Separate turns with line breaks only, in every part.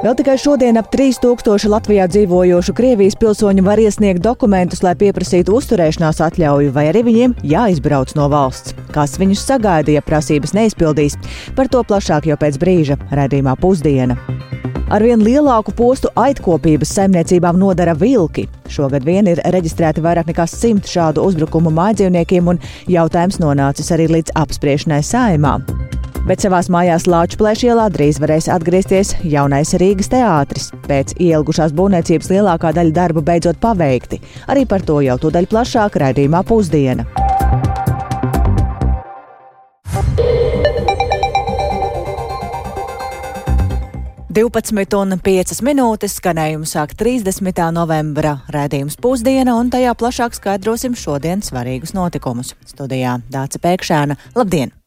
Vēl tikai šodien ap 3000 Latvijā dzīvojošu Krievijas pilsoņu var iesniegt dokumentus, lai pieprasītu uzturēšanās atļauju, vai arī viņiem jāizbrauc no valsts. Kas viņus sagaida, ja prasības neizpildīs? Par to plašāk jau pēc brīža redzījumā pusdiena. Arvien lielāku postu aitkopības saimniecībām nodara vilki. Šogad vien ir reģistrēti vairāk nekā simt šādu uzbrukumu mājdzīvniekiem, un jautājums nonācis arī līdz apspriešanai saimā bet savās mājās Lāčplēša ielā drīz varēs atgriezties jaunais Rīgas teātris. Pēc ielgušās būvniecības lielākā daļa darbu beidzot paveikti. Arī par to jau tūdaļ plašāk raidījumā pusdiena. Divpadsmit un piecas minūtes skanējumu sāk 30. novembra rādījums pusdiena, un tajā plašāk skaidrosim šodienas svarīgus notikumus. Studijā Dāca Pēkšēna. Labdien!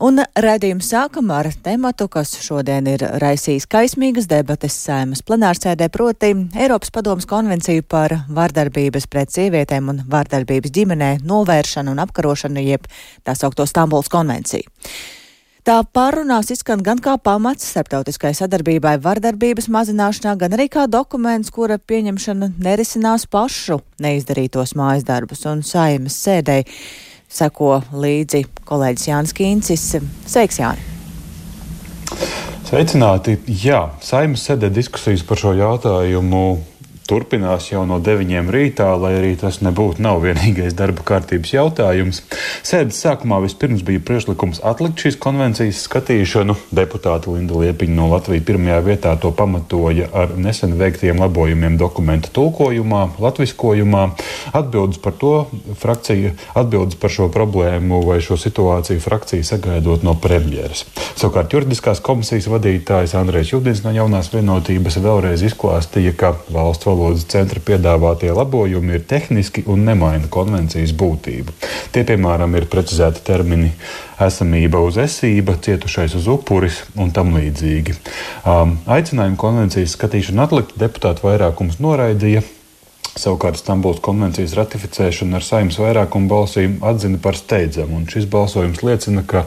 Un redzījums sākam ar tematu, kas šodien ir raisījis kaismīgas debates saimas plenārsēdē, proti Eiropas padomas konvenciju par vardarbības pret sievietēm un vardarbības ģimenē novēršanu un apkarošanu, jeb tā saukto Stambuls konvenciju. Tā pārunās izskan gan kā pamats starptautiskai sadarbībai vardarbības mazināšanā, gan arī kā dokuments, kura pieņemšana nerisinās pašu neizdarītos mājas darbus un saimas sēdēji seko līdzi kolēģis Jānis Kīncis. Sveiks, Jāni!
Sveicināti! Jā, saimnes sēdē diskusijas par šo jautājumu turpinās jau no 9 rītā, lai arī tas nebūtu nav vienīgais darba kārtības jautājums. Sēdes sākumā vispirms bija priekšlikums atlikt šīs konvencijas skatīšanu. Deputāta Linda Liepiņa no Latvijas pirmajā vietā to pamatoja ar nesen veiktiem labojumiem dokumenta tulkojumā, latviskojumā. Atbildes par to frakcija, atbildes par šo problēmu vai šo situāciju frakcija sagaidot no premjeras. Savukārt juridiskās komisijas vadītājs Andrēs Judins no jaunās vienotības vēlreiz izklāstīja, ka valsts valodas centra piedāvātie labojumi ir tehniski un nemaina konvencijas būtību. Tie, piemēram, ir precizēti termini esamība uz esība, cietušais uz upuris un tam līdzīgi. Um, aicinājumu konvencijas skatīšanu atlikt deputātu vairākums noraidīja. Savukārt Stambulas konvencijas ratificēšanu ar saimnes vairākumu balsīm atzina par steidzamu, un šis balsojums liecina, ka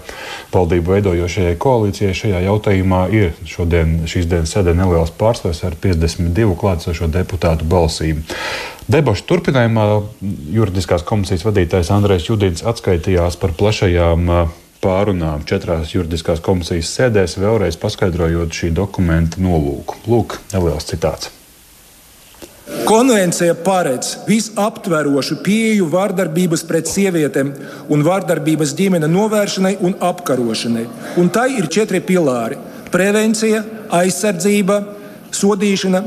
valdību veidojošajai koalīcijai šajā jautājumā ir šodien, šīs dienas sēdē neliels pārsvars ar 52 klātsošo deputātu balsīm. Debašu turpinājumā juridiskās komisijas vadītājs Andrēs Judins atskaitījās par plašajām pārunām četrās juridiskās komisijas sēdēs, vēlreiz paskaidrojot šī dokumenta nolūku. Lūk, neliels citāts.
Konvencija paredz visaptverošu pieeju vardarbības pret sievietēm un vardarbības ģimene novēršanai un apkarošanai. Un tai ir četri pilāri - prevencija, aizsardzība, sodīšana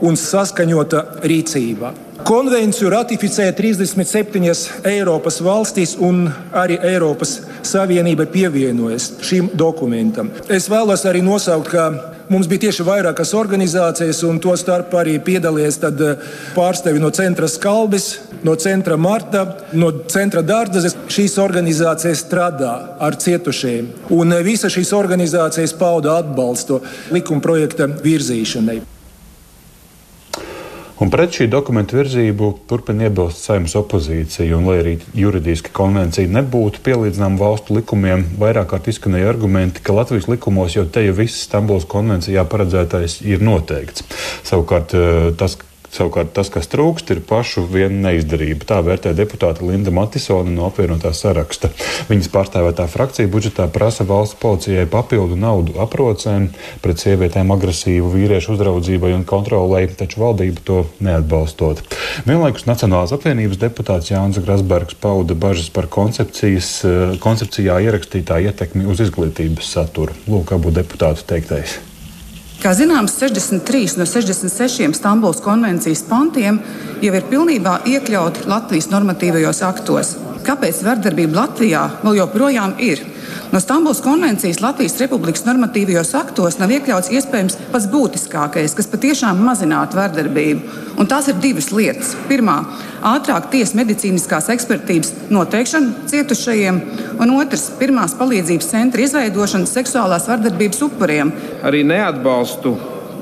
un saskaņota rīcība. Konvenciju ratificēja 37 Eiropas valstīs, un arī Eiropas Savienība pievienojas šim dokumentam. Es vēlos arī nosaukt, ka Mums bija tieši vairākas organizācijas, un to starp arī piedalījās eh, pārstāvi no centra Skalbis, no centra Marta, no centra Dārdzes. Šīs organizācijas strādā ar cietušajiem, un eh, visa šīs organizācijas pauda atbalstu likuma projekta virzīšanai.
Un pret šī dokumenta virzību turpina iebilst saimnes opozīcija, un lai arī juridiski konvencija nebūtu pielīdzināma valstu likumiem, vairāk kārt izskanēja argumenti, ka Latvijas likumos jau te jau viss Stambuls konvencijā paredzētais ir noteikts. Savukārt eh, tas, Savukārt tas, kas trūkst, ir pašu viena neizdarība. Tā vērtē deputāte Linda Matisone no apvienotā saraksta. Viņas pārstāvētā frakcija budžetā prasa valsts policijai papildu naudu aprocēm pret sievietēm agresīvu vīriešu uzraudzībai un kontrolē, taču valdība to neatbalstot. Vienlaikus Nacionālās apvienības deputāts Jānis Grasbergs pauda bažas par koncepcijā ierakstītā ietekmi uz izglītības saturu. Lūk, abu deputātu teiktais.
Kā zināms, 63 no 66 Stambulas konvencijas pantiem jau ir pilnībā iekļauti Latvijas normatīvajos aktos. Kāpēc vardarbība Latvijā vēl joprojām ir? No Stambulas konvencijas Latvijas Republikas normatīvajos aktos nav iekļauts iespējams pats būtiskākais, kas patiešām mazinātu vardarbību. Un tās ir divas lietas. Pirmā - ātrāk tiesas medicīniskās ekspertītes noteikšana cietušajiem, un otrs - pirmās palīdzības centra izveidošana seksuālās vardarbības upuriem.
Arī neatbalstu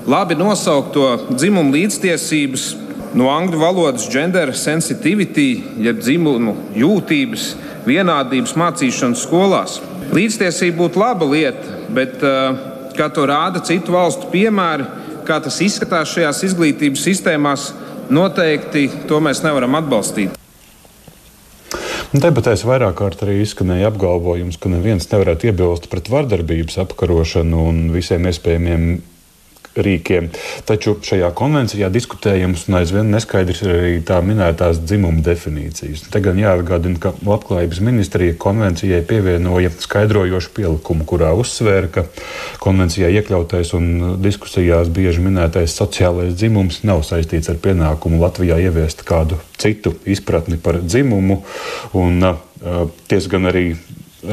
labi nosaukto dzimumu līdztiesības no angļu valodas gender sensitivity, jeb dzimumu jūtības, vienādības mācīšanas skolās. Līdztiesība būtu laba lieta, bet uh, kā to rāda citu valstu piemēri, kā tas izskatās šajās izglītības sistēmās, noteikti to mēs nevaram atbalstīt.
Debatēs vairāk kārt arī izskanēja apgalvojums, ka neviens nevarētu iebilst pret vardarbības apkarošanu un visiem iespējamiem rīkiem. Taču šajā konvencijā diskutējams un aizvien neskaidrs ir arī tā minētās dzimuma definīcijas. Te gan jāatgādina, ka Labklājības ministrija konvencijai pievienoja skaidrojošu pielikumu, kurā uzsvēra, ka konvencijā iekļautais un diskusijās bieži minētais sociālais dzimums nav saistīts ar pienākumu Latvijā ieviest kādu citu izpratni par dzimumu. Un, Tiesa gan arī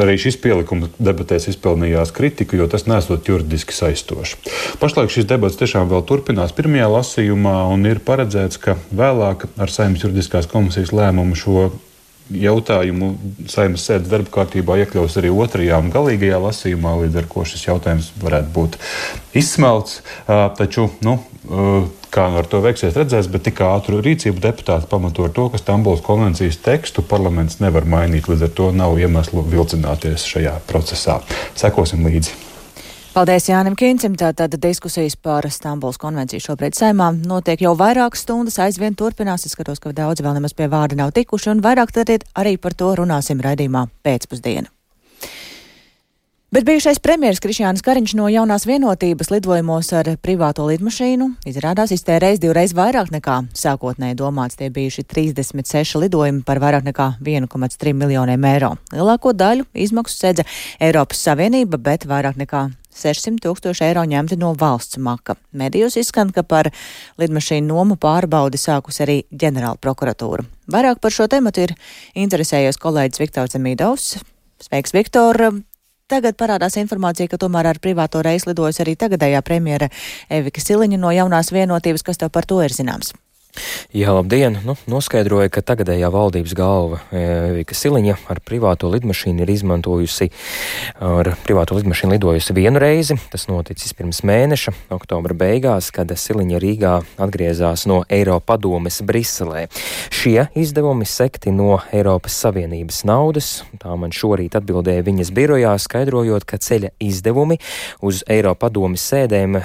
arī šis pielikums debatēs izpelnījās kritiku, jo tas nesot juridiski saistošs. Pašlaik šis debats tiešām vēl turpinās pirmajā lasījumā, un ir paredzēts, ka vēlāk ar Saimnes juridiskās komisijas lēmumu šo jautājumu saimnes sēdes darba kārtībā iekļaus arī otrajā un galīgajā lasījumā, līdz ar to šis jautājums varētu būt izsmelts. Taču, nu, kā ar to veiksies, redzēs, bet tik ātru rīcību deputāti pamato ar to, ka Stambulas konvencijas tekstu parlaments nevar mainīt, līdz ar to nav iemeslu vilcināties šajā procesā. Sekosim līdzi.
Paldies Jānim Kīncim. Tātad diskusijas par Stambuls konvenciju šobrīd saimā notiek jau vairākas stundas, aizvien turpinās. Es skatos, ka daudz vēl nemaz pie vārda nav tikuši, un vairāk tad arī par to runāsim raidījumā pēcpusdienu. Bet bijušais premjeras Krišjāns Kariņš no jaunās vienotības lidojumos ar privāto lidmašīnu izrādās iztērējis divreiz vairāk nekā sākotnēji domāts. Tie bijuši 36 lidojumi par vairāk nekā 1,3 miljoniem eiro. Lielāko daļu izmaksu sedza Eiropas Savienība, bet vairāk nekā 600 tūkstoši eiro ņemti no valsts maka. Medijos izskan, ka par lidmašīnu nomu pārbaudi sākus arī ģenerāla prokuratūra. Vairāk par šo tematu ir interesējies kolēģis Viktors Zemīdovs. Sveiks, Viktor! Tagad parādās informācija, ka tomēr ar privāto reisu lidojas arī tagadējā premjera Evika Siliņa no jaunās vienotības, kas tev par to ir zināms.
Jā, labdien! Nu, noskaidroja, ka tagadējā valdības galva e, Vika Siliņa ar privāto lidmašīnu ir izmantojusi, ar privāto lidmašīnu lidojusi vienu reizi. Tas noticis pirms mēneša, oktobra beigās, kad Siliņa Rīgā atgriezās no Eiropa padomes Briselē. Šie izdevumi sekti no Eiropas Savienības naudas. Tā man šorīt atbildēja viņas birojā, skaidrojot, ka ceļa izdevumi uz Eiropa padomes sēdēm e,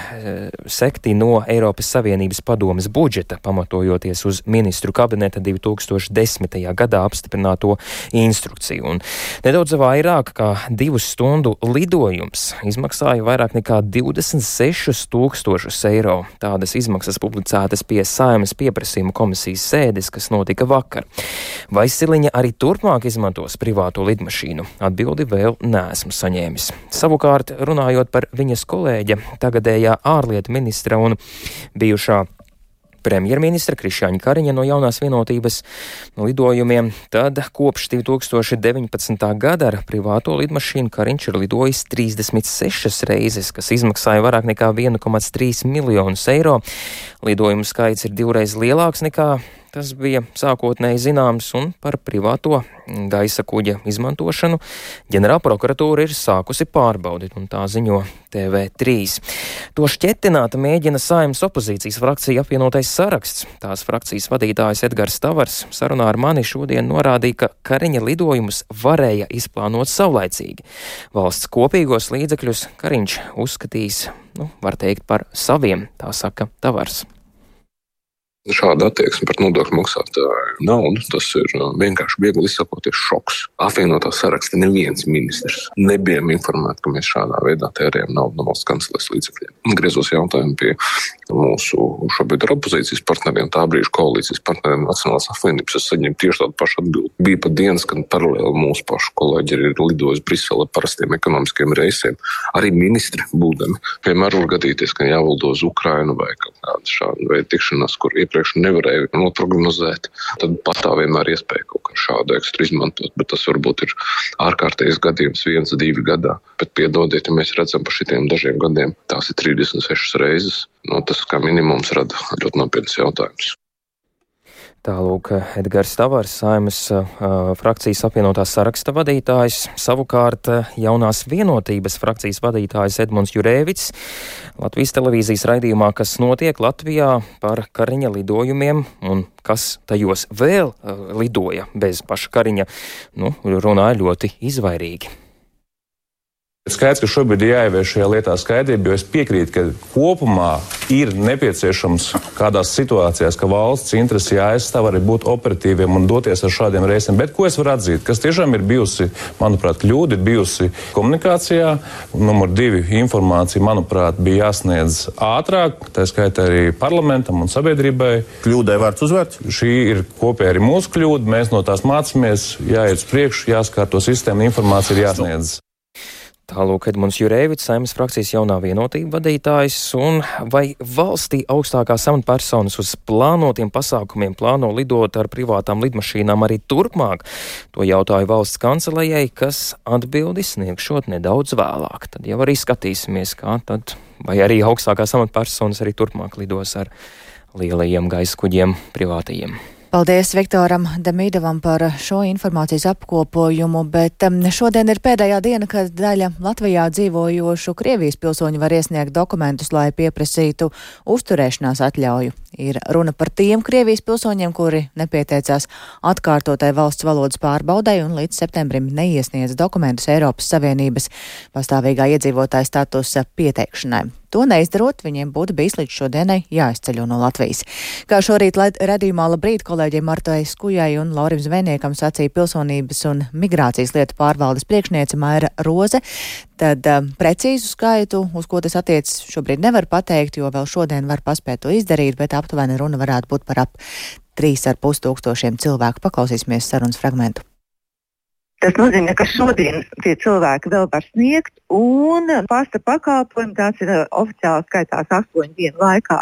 sekti no Eiropas Savienības padomes budžeta pamatot pamatojoties uz ministru kabineta 2010. gadā apstiprināto instrukciju. Un nedaudz vairāk kā divu stundu lidojums izmaksāja vairāk nekā 26 tūkstošus eiro. Tādas izmaksas publicētas pie saimas pieprasījuma komisijas sēdes, kas notika vakar. Vai Siliņa arī turpmāk izmantos privāto lidmašīnu? Atbildi vēl neesmu saņēmis. Savukārt, runājot par viņas kolēģa, tagadējā ārlietu ministra un bijušā premjerministra Krišāņa Kariņa no jaunās vienotības lidojumiem, tad kopš 2019. gada ar privāto lidmašīnu Kariņš ir lidojis 36 reizes, kas izmaksāja vairāk nekā 1,3 miljonus eiro. Lidojumu skaits ir divreiz lielāks nekā Tas bija sākotnēji zināms, un par privāto gaisa kuģa izmantošanu ģenerālprokuratūra ir sākusi pārbaudīt, un tā ziņo TV3. To šķetināta mēģina saimnes opozīcijas frakcija apvienotais saraksts. Tās frakcijas vadītājs Edgars Tavars sarunā ar mani šodien norādīja, ka Kariņa lidojumus varēja izplānot saulaicīgi. Valsts kopīgos līdzekļus Kariņš uzskatīs, nu, var teikt, par saviem, tā saka Tavars.
Šāda attieksme pret nodokļu maksātāju naudu tas ir uh, vienkārši viegli izsakoties šoks. Apvienotā saraksta neviens ministrs nebija informēts, ka mēs šādā veidā tērējam naudu no valsts kancelejas līdzekļiem. Griezos jautājumu pie mūsu šobrīd ir opozīcijas partneriem, tā brīža koalīcijas partneriem Nacionālās apvienības. Es saņēmu tieši tādu pašu atbildi. Bija pat dienas, kad paralēli mūsu pašu kolēģi ir lidojuši Briselē parastiem ekonomiskiem reisiem. Arī ministri būdami. Piemēram, var gadīties, ka jāvaldo uz Ukrainu vai kaut kāda šāda veida tikšanās, kur iepriekš iepriekš nevarēju noprognozēt, tad pastāv vienmēr iespēja kaut kā šādu ekstru izmantot. Bet tas varbūt ir ārkārtējs gadījums, viens, divi gadā. Bet piedodiet, ja mēs redzam par šitiem dažiem gadiem, tās ir 36 reizes. No, tas kā minimums rada ļoti nopietnas jautājumus.
Tālūk, Edgars Tavars, saimas uh, frakcijas apvienotās saraksta vadītājs, savukārt jaunās vienotības frakcijas vadītājs Edmunds Jurēvits. Latvijas televīzijas raidījumā, kas notiek Latvijā par Kariņa lidojumiem un kas tajos vēl uh, lidoja bez paša Kariņa, nu, runāja ļoti izvairīgi.
Skaidrs, ka šobrīd ir jāievieš šajā lietā skaidrība, jo es piekrītu, ka kopumā ir nepieciešams kādās situācijās, ka valsts interesi jāaizstāv arī būt operatīviem un doties ar šādiem reisiem. Bet ko es varu atzīt? Kas tiešām ir bijusi, manuprāt, kļūda, ir bijusi komunikācijā. Numur divi - informācija, manuprāt, bija jāsniedz ātrāk, tā skaitā arī parlamentam un sabiedrībai.
Kļūdai vārds uzvārds.
Šī ir kopēja arī mūsu kļūda. Mēs no tās mācāmies, jāiet uz priekšu, jāskārto sistēma, informācija ir jāsniedz.
Tālūk, Edmunds Jurēvits, saimnes frakcijas jaunā vienotība vadītājs, un vai valstī augstākās amatpersonas uz plānotiem pasākumiem plāno lidot ar privātām lidmašīnām arī turpmāk? To jautāju valsts kancelējai, kas atbildi sniegšot nedaudz vēlāk. Tad jau arī skatīsimies, kā tad, vai arī augstākās amatpersonas arī turpmāk lidos ar lielajiem gaisa kuģiem privātajiem.
Paldies Viktoram Demīdovam par šo informācijas apkopojumu, bet um, šodien ir pēdējā diena, kad daļa Latvijā dzīvojošu Krievijas pilsoņu var iesniegt dokumentus, lai pieprasītu uzturēšanās atļauju. Ir runa par tiem Krievijas pilsoņiem, kuri nepieteicās atkārtotai valsts valodas pārbaudai un līdz septembrim neiesniedz dokumentus Eiropas Savienības pastāvīgā iedzīvotāja statusa pieteikšanai. To neizdarot, viņiem būtu bijis līdz šodienai jāizceļo no Latvijas. Kā šorīt redzījumā labrīt kolēģiem Martai Skujai un Laurim Zvejniekam sacīja pilsonības un migrācijas lietu pārvaldes priekšniece Maira Roze, tad um, precīzu skaitu, uz ko tas attiecas, šobrīd nevar pateikt, jo vēl šodien var paspēt to izdarīt, bet aptuveni runa varētu būt par ap 3,5 tūkstošiem cilvēku. Paklausīsimies sarunas fragmentu.
Tas nozīmē, ka šodien tie cilvēki vēl var sniegt, un pasta pakalpojumu tās ir uh, oficiāli skaitās astoņu dienu laikā.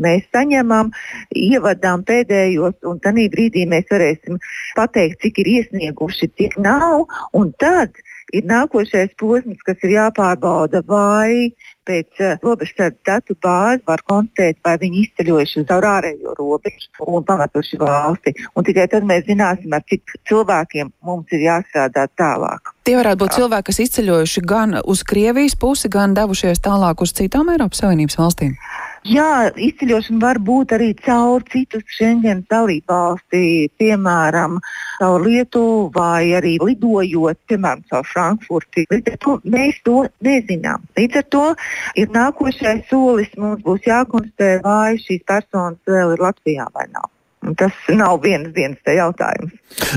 Mēs saņemam, ievadām pēdējos, un tad brīdī mēs varēsim pateikt, cik ir iesnieguši, cik nav, tad ir nākošais posms, kas ir jāpārbauda, vai pēc uh, robežsardze datu bāzes var konstatēt, vai viņi izceļojuši uz ārējo robežu un pamatuši valsti. Un tikai tad mēs zināsim, ar cik cilvēkiem mums ir jāstrādā tālāk.
Tie varētu būt cilvēki, kas izceļojuši gan uz Krievijas pusi, gan devušies tālāk uz citām Eiropas Savienības valstīm.
Jā, izceļošana var būt arī caur citu Schengen dalību valsti, piemēram, caur Lietuvu vai arī lidojot, piemēram, caur Frankfurti. Līdz ar to mēs to nezinām. Līdz ar to ir nākošais solis. Mums būs jākonstatē, vai šīs personas vēl ir Latvijā vai nav. Tas nav viens dienas jautājums.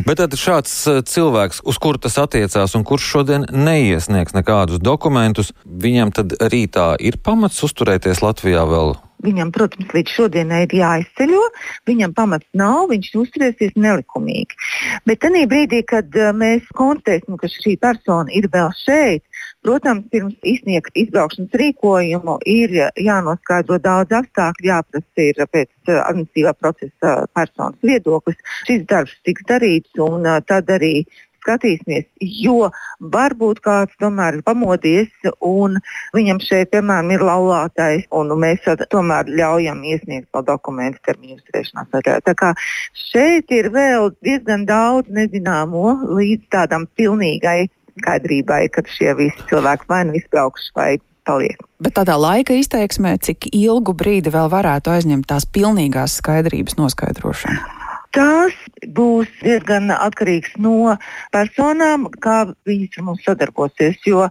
Bet tad šāds eh, cilvēks, uz kuru tas attiecās un kurš šodien neiesniegs nekādus dokumentus, viņam tad rītā ir pamats uzturēties Latvijā vēl
Viņam, protams, līdz šodienai ir jāizceļo, viņam pamats nav, viņš uzturēsies nelikumīgi. Bet tajā brīdī, kad uh, mēs konstatēsim, ka šī persona ir vēl šeit, protams, pirms izsniegt izbraukšanas rīkojumu ir jānoskaidro daudz apstākļu, jāprasa ir pēc uh, administratīvā procesa personas viedoklis. Šis darbs tiks darīts un uh, tad arī skatīsimies, jo varbūt kāds tomēr ir pamodies un viņam šeit, piemēram, ir laulātais, un mēs tomēr ļaujam iesniegt vēl dokumentu termiņu uzturēšanās. Tā kā šeit ir vēl diezgan daudz nezināmo līdz tādam pilnīgai skaidrībai, kad šie visi cilvēki vai nu izbraukšu vai paliek.
Bet tādā laika izteiksmē, cik ilgu brīdi vēl varētu aizņemt tās pilnīgās skaidrības noskaidrošanu?
Tas būs diezgan atkarīgs no personām, kā viņas ar mums sadarbosies. Jo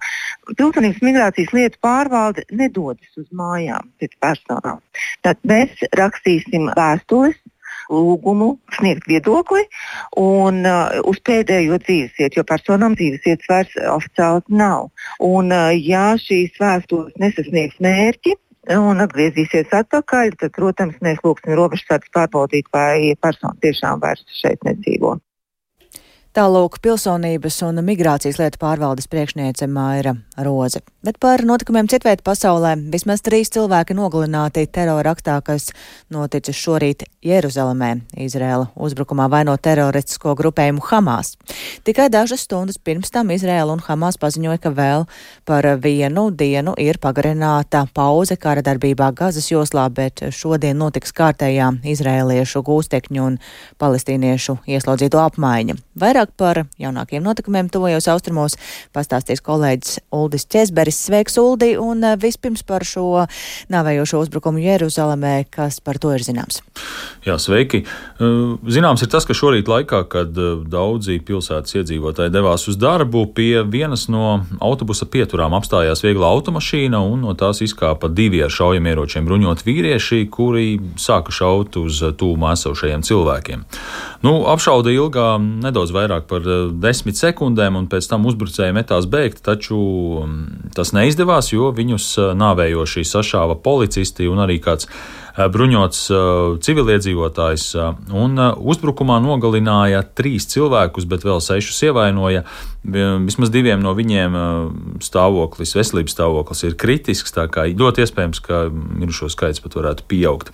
pilsonības migrācijas lietu pārvalde nedodas uz mājām pēc personām. Tad mēs rakstīsim vēstules lūgumu sniegt viedokli un uh, uz pēdējo dzīvesvietu, jo personām dzīvesvietas vairs oficiāli nav. Un, uh, ja šīs vēstules nesasniegs mērķi, un atgriezīsies atpakaļ, tad, protams, mēs lūgsim robežsardzi pārbaudīt, vai persona tiešām vairs šeit nedzīvo.
Tālūk pilsonības un migrācijas lietu pārvaldes priekšniece Maira Roze. Bet par notikumiem citviet pasaulē vismaz trīs cilvēki nogalināti terora aktā, kas noticis šorīt Jeruzalemē. Izrēla uzbrukumā vaino teroristisko grupējumu Hamas. Tikai dažas stundas pirms tam Izrēla un Hamas paziņoja, ka vēl par vienu dienu ir pagarināta pauze kara darbībā Gazas joslā, bet šodien notiks kārtējā izrēliešu gūstekņu un palestīniešu ieslodzīto apmaiņa. Vairāk Vairāk par jaunākiem notikumiem tuvajos austrumos pastāstīs kolēģis Uldis Česberis. Sveiks, Uldi, un eh, vispirms par šo nāvējošo uzbrukumu Jeruzalemē, kas par to ir zināms.
Jā, sveiki. Eh, zināms ir tas, ka šorīt laikā, kad eh, daudzi pilsētas iedzīvotāji devās uz darbu, pie vienas no autobusa pieturām apstājās viegla automašīna, un no tās izkāpa divi ar šaujamieročiem bruņot vīrieši, kuri sāka šaut uz tūmā esošajiem cilvēkiem. Nu, apšauda ilgā nedaudz vairāk par eh, desmit sekundēm, un pēc tam uzbrucēji metās bēgt, taču mm, tas neizdevās, jo viņus eh, nāvējoši sašāva policisti un arī kāds bruņots eh, civiliedzīvotājs, eh, un uzbrukumā nogalināja trīs cilvēkus, bet vēl sešus ievainoja. Vismaz diviem no viņiem stāvoklis, veselības stāvoklis ir kritisks, tā kā ļoti iespējams, ka mirušo skaits pat varētu pieaugt.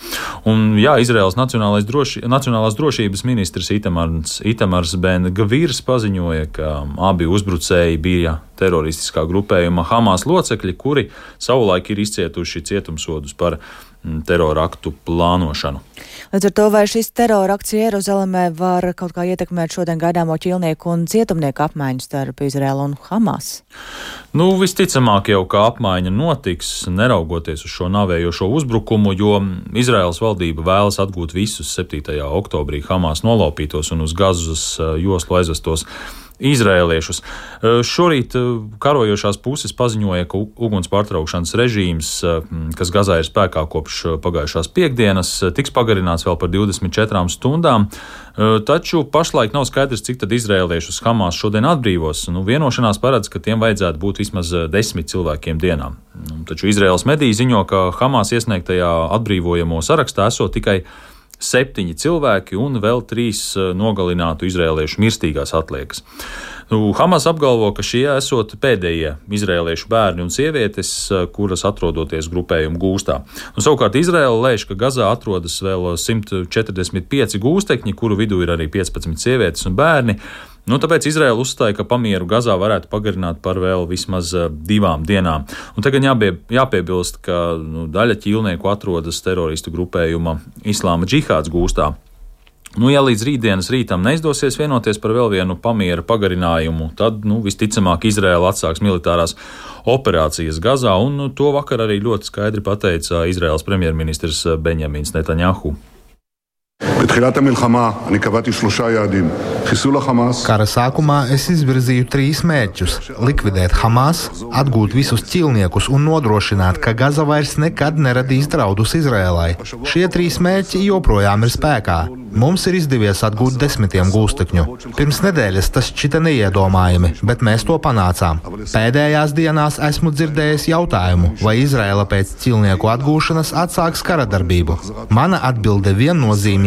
Un, jā, Izraels droši, Nacionālās drošības ministrs Itamars, Itamars Ben Gavīrs paziņoja, ka abi uzbrucēji bija teroristiskā grupējuma Hamas locekļi, kuri savulaik ir izcietuši cietumsodus par Mm, teroraktu plānošanu.
Līdz ar to vai šis terorakts Jeruzalemē var kaut kā ietekmēt šodien gaidāmo ķilnieku un cietumnieku apmaiņu starp Izraēlu un Hamas?
Nu, visticamāk jau, ka apmaiņa notiks, neraugoties uz šo navējošo uzbrukumu, jo Izraēlas valdība vēlas atgūt visus 7. oktobrī Hamas nolaupītos un uz gazas eh, joslu aizvestos izrēliešus. Šorīt karojošās puses paziņoja, ka uguns pārtraukšanas režīms, kas Gazā ir spēkā kopš pagājušās piekdienas, tiks pagarināts vēl par 24 stundām. Taču pašlaik nav skaidrs, cik tad izrēliešus Hamas šodien atbrīvos. Nu, vienošanās paredz, ka tiem vajadzētu būt vismaz desmit cilvēkiem dienā. Nu, taču Izraels mediji ziņo, ka Hamas iesniegtajā atbrīvojamo sarakstā esot tikai septiņi cilvēki un vēl trīs eh, nogalinātu izrēliešu mirstīgās atliekas. Nu, Hamas apgalvo, ka šie esot pēdējie izrēliešu bērni un sievietes, eh, kuras atrodoties grupējuma gūstā. Un, savukārt Izraela lēš, ka Gazā atrodas vēl 145 gūstekņi, kuru vidū ir arī 15 sievietes un bērni. Nu, tāpēc Izraela uzstāja, ka pamieru Gazā varētu pagarināt par vēl vismaz uh, divām dienām. Un tagad jāpie, jāpiebilst, ka nu, daļa ķīlnieku atrodas teroristu grupējuma Islāma džihāds gūstā. Nu, ja līdz rītdienas rītam neizdosies vienoties par vēl vienu pamiera pagarinājumu, tad nu, visticamāk Izraela atsāks militārās operācijas Gazā, un nu, to vakar arī ļoti skaidri pateica Izraels premjerministrs Benjamins Netanjahu.
Kara sākumā es izvirzīju trīs mērķus - likvidēt Hamas, atgūt visus ķīlniekus un nodrošināt, ka Gaza vairs nekad neradīs draudus Izrēlai. Šie trīs mērķi joprojām ir spēkā. Mums ir izdevies atgūt desmitiem gūstekņu. Pirms nedēļas tas šķita neiedomājami, bet mēs to panācām. Pēdējās dienās esmu dzirdējis jautājumu, vai Izraela pēc ķilnieku atgūšanas atsāks kara darbību. Mana atbilde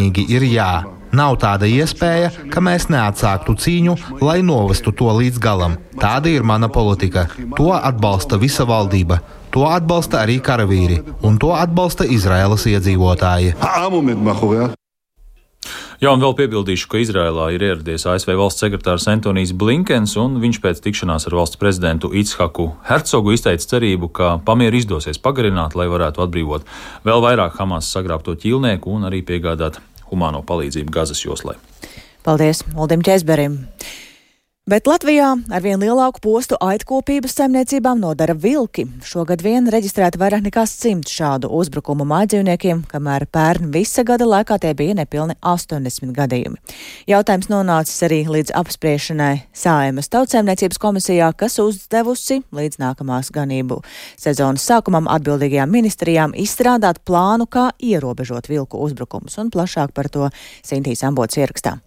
viennozīmīgi ir jā. Nav tāda iespēja, ka mēs neatsāktu cīņu, lai novestu to līdz galam. Tāda ir mana politika. To atbalsta visa valdība. To atbalsta arī karavīri, un to atbalsta Izraēlas iedzīvotāji.
Jā, un vēl piebildīšu, ka Izrēlā ir ieradies ASV valsts sekretārs Antonijs Blinkens, un viņš pēc tikšanās ar valsts prezidentu Itshaku Hercogu izteica cerību, ka pamieru izdosies pagarināt, lai varētu atbrīvot vēl vairāk Hamas sagrābto ķīlnieku un arī piegādāt humāno palīdzību Gazas joslai.
Paldies Uldim Česberim! Bet Latvijā ar vien lielāku postu aitkopības saimniecībām nodara vilki. Šogad vien reģistrēta vairāk nekā simts šādu uzbrukumu mājdzīvniekiem, kamēr pērn visa gada laikā tie bija nepilni 80 gadījumi. Jautājums nonācis arī līdz apspriešanai Sājumas tautsēmniecības komisijā, kas uzdevusi līdz nākamās ganību sezonas sākumam atbildīgajām ministrijām izstrādāt plānu, kā ierobežot vilku uzbrukumus, un plašāk par to Sintīs Ambots ierakstā.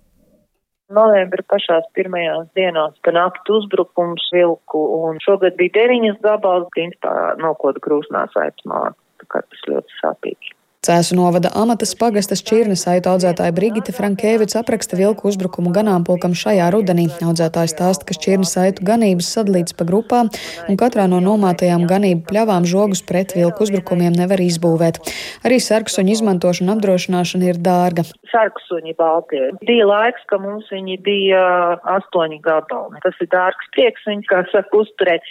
Novembra pašās pirmajās dienās pa naktu uzbrukums vilku, un šogad bija deviņas gabals, principā nokoda krūsnās aicmā, tā kā tas ļoti sāpīgi.
Cēsu novada amatas pagastas čirnes aitu audzētāja Brigita Frankēvics apraksta vilku uzbrukumu ganāmpulkam šajā rudenī. Audzētājs stāsta, ka čirnes aitu ganības sadalīts pa grupām, un katrā no nomātajām ganību pļavām žogus pret vilku uzbrukumiem nevar izbūvēt. Arī sarksuņu izmantošana apdrošināšana ir dārga.
Sarksuņi baltie. Bija laiks, ka mums viņi bija astoņi gabali. Tas ir dārgs prieks, viņi, kā saka, uzturēt.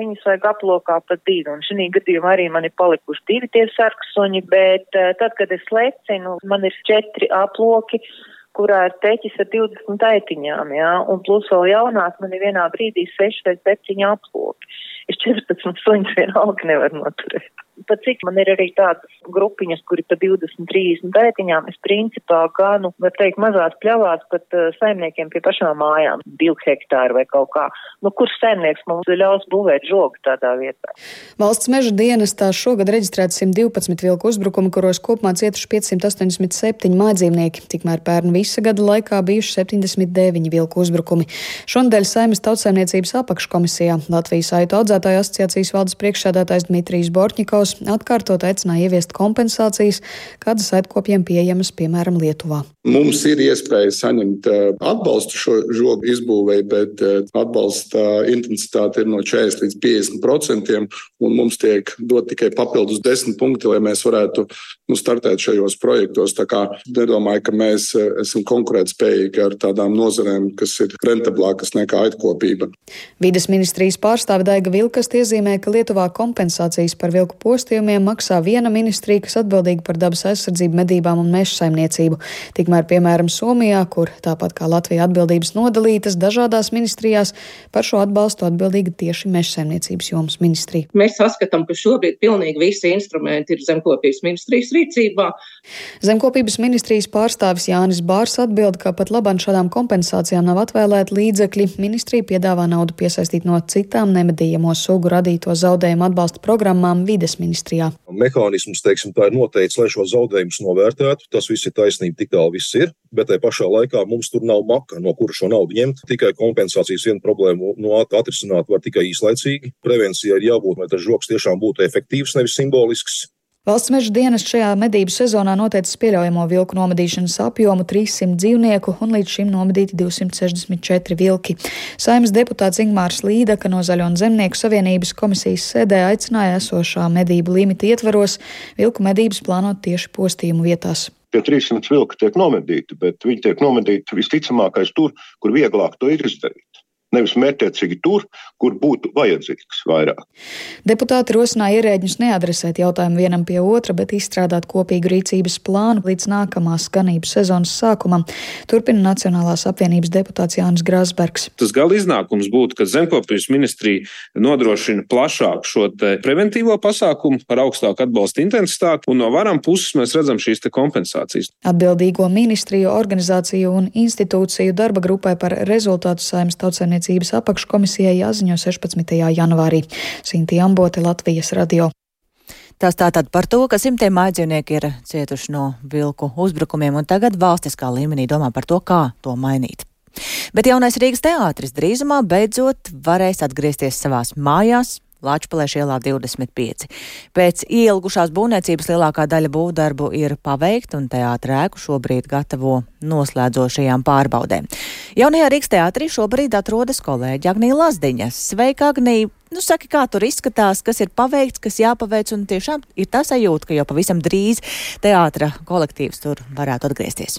Viņus vajag aplokā pat divi, un šī gadījumā arī man ir palikuši divi tie sarksuņi, bet tad, kad es lecinu, man ir četri aploki kurā ir teķis ar 20 aitiņām, jā, un plus vēl jaunās man ir vienā brīdī 6 vai 7 aploki. Es 14 suņus vienalga nevaru noturēt pat cik man ir arī tādas grupiņas, kuri pa 20, 30 pētiņām, es principā ganu, var teikt, mazās pļavās pat uh, saimniekiem pie pašām mājām, 2 hektāri vai kaut kā. Nu, kurš saimnieks mums ļaus būvēt žogu tādā vietā?
Valsts meža dienestā šogad reģistrēts 112 vilku uzbrukumi, kuros kopumā cietuši 587 mājdzīvnieki, tikmēr pērn visa gada laikā bijuši 79 vilku uzbrukumi. Šonadēļ Saimas tautsaimniecības apakškomisijā Latvijas aitu audzētāju asociācijas valdes priekšsēdētājs Dmitrijs Bortņikovs atkārtot aicināja ieviest kompensācijas, kādas aitkopiem pieejamas, piemēram, Lietuvā.
Mums ir iespēja saņemt uh, atbalstu šo žogu izbūvēi, bet uh, atbalsta intensitāte ir no 40 līdz 50 procentiem, un mums tiek dot tikai papildus 10 punkti, lai mēs varētu nu, startēt šajos projektos. Tā kā nedomāju, ka mēs uh, esam konkurētspējīgi ar tādām nozarēm, kas ir rentablākas nekā aitkopība.
Vides ministrijas pārstāve Daiga Vilkast iezīmē, ka Lietuvā kompensācijas par vilku postījumiem maksā viena ministrija, kas atbildīga par dabas aizsardzību, medībām un meža saimniecību. Tikmēr, piemēram, Somijā, kur tāpat kā Latvija atbildības nodalītas dažādās ministrijās, par šo atbalstu atbildīga tieši meža saimniecības jomas ministrija.
Mēs saskatām, ka šobrīd pilnīgi visi instrumenti ir zemkopības ministrijas rīcībā.
Zemkopības ministrijas pārstāvis Jānis Bārs atbild, ka pat labam šādām kompensācijām nav atvēlēti līdzekļi. Ministrija piedāvā naudu piesaistīt no citām nemedījamo sugu radīto zaudējumu atbalsta programmām vides ministrijā.
Mehānisms, teiksim, tā ir noteikts, lai šo zaudējumus novērtētu. Tas viss ir taisnība, tik tālu viss ir, bet tajā pašā laikā mums tur nav maka, no kura šo naudu ņemt. Tikai kompensācijas vienu problēmu no atrisināt var tikai īslaicīgi. Prevencija ir jābūt, lai tas žoks tiešām būtu efektīvs, nevis simbolisks.
Valsts meža dienas šajā medību sezonā noteicis pieļaujamo vilku nomedīšanas apjomu 300 dzīvnieku un līdz šim nomedīti 264 vilki. Saimas deputāts Ingmārs Līdaka no Zaļo un Zemnieku savienības komisijas sēdē aicināja esošā medību limita ietveros vilku medības plānot tieši postījumu vietās.
Tie 300 vilki tiek nomedīti, bet viņi tiek nomedīti visticamākais tur, kur vieglāk to ir izdarīt nevis mērķiecīgi tur, kur būtu vajadzīgs vairāk.
Deputāti rosināja ierēģņus neadresēt jautājumu vienam pie otra, bet izstrādāt kopīgu rīcības plānu līdz nākamās ganības sezonas sākumam, turpina Nacionālās apvienības deputāts Jānis Grāsbergs.
Tas gala iznākums būtu, ka zemkopības ministrija nodrošina plašāku šo preventīvo pasākumu ar augstāku atbalsta intensitāti, un no varam puses mēs redzam šīs kompensācijas.
Atbildīgo ministriju, organizāciju un institūciju darba grupai par rezultātu saimnes tautsēmniecības tirzniecības apakškomisijai jāziņo 16. janvārī. Sinti Ambote, Latvijas radio.
Tas tātad par to, ka simtiem mājdzīvnieki ir cietuši no vilku uzbrukumiem, un tagad valstiskā līmenī domā par to, kā to mainīt. Bet jaunais Rīgas teātris drīzumā beidzot varēs atgriezties savās mājās, Lāčpalēša ielā 25. Pēc ielgušās būvniecības lielākā daļa būvdarbu ir paveikta un teātrēku šobrīd gatavo noslēdzošajām pārbaudēm. Jaunajā Rīgas teātrī šobrīd atrodas kolēģi Agnija Lazdiņa. Sveika, Agnija! Nu, saki, kā tur izskatās, kas ir paveikts, kas jāpaveic, un tiešām ir tā sajūta, ka jau pavisam drīz teātra kolektīvs tur varētu atgriezties.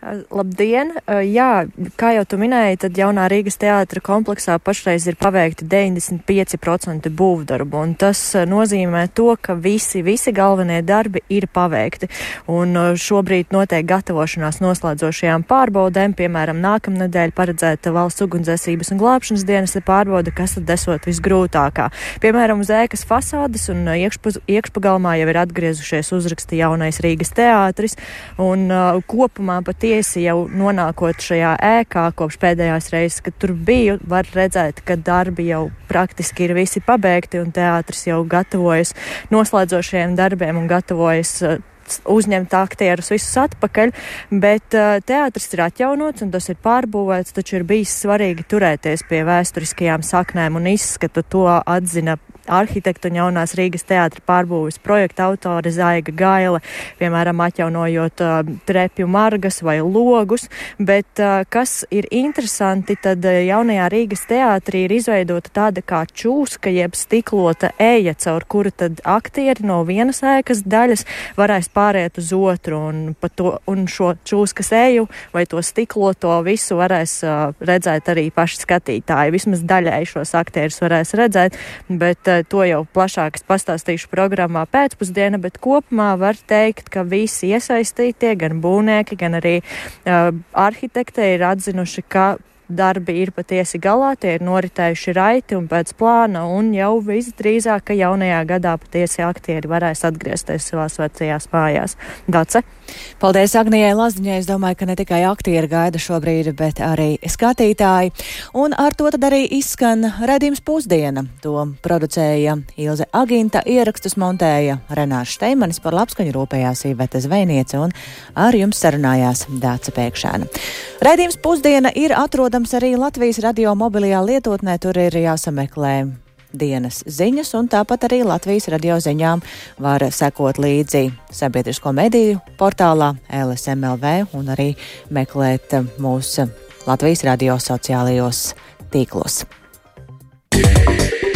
Labdien! Jā, kā jau tu minēji, tad jaunā Rīgas teātra kompleksā pašreiz ir paveikti 95% būvdarbu, un tas nozīmē to, ka visi, visi galvenie darbi ir paveikti. Un šobrīd notiek gatavošanās noslēdzošajām pārbaudēm, piemēram, nākamnedēļ paredzēta valsts ugunsdzēsības un glābšanas dienas pārbauda, kas tad esot visgrūtākā. Piemēram, uz ēkas fasādes un iekšpuz, iekšpagalmā jau ir atgriezušies uzraksti jaunais Rīgas teātris, un kopumā pat tiesi jau nonākot šajā ēkā kopš pēdējās reizes, kad tur biju, var redzēt, ka darbi jau praktiski ir visi pabeigti un teātris jau gatavojas noslēdzošajiem darbiem un gatavojas uh, uzņemt aktierus visus atpakaļ, bet uh, teātris ir atjaunots un tas ir pārbūvēts, taču ir bijis svarīgi turēties pie vēsturiskajām saknēm un izskatu. To atzina arhitektu un jaunās Rīgas teātra pārbūves projekta autore Zaiga Gaila, piemēram, atjaunojot uh, trepju margas vai logus, bet uh, kas ir interesanti, tad uh, jaunajā Rīgas teātrī ir izveidota tāda kā čūska jeb stiklota eja, caur kuru tad aktieri no vienas ēkas daļas varēs pāriet uz otru. Un, to, un šo čūskas eju vai to stikloto visu varēs redzēt arī paši skatītāji. Vismaz daļai šos aktierus varēs redzēt, bet to jau plašāk pastāstīšu programmā pēcpusdiena, bet kopumā var teikt, ka visi iesaistītie, gan būvnieki, gan arī uh, arhitekti ir atzinuši, ka darbi ir patiesi galā, tie ir noritējuši raiti un pēc plāna, un jau visdrīzāk, ka jaunajā gadā patiesi aktieri varēs atgriezties savās vecajās mājās. Dace?
Paldies Agnijai Lazdiņai. Es domāju, ka ne tikai aktieri gaida šobrīd, bet arī skatītāji. Un ar to tad arī izskan redzījums pusdiena. To producēja Ilze Aginta, ierakstus montēja Renārs Šteimanis par labskaņu rūpējās Ivete Zvejniece un ar jums sarunājās Dāca Pēkšēna. Redzījums pusdiena ir atrodams arī Latvijas radio mobilajā lietotnē. Tur ir jāsameklē dienas ziņas, un tāpat arī Latvijas radio ziņām var sekot līdzi sabiedrisko mediju portālā LSMLV un arī meklēt mūsu Latvijas radio sociālajos tīklos. Yeah.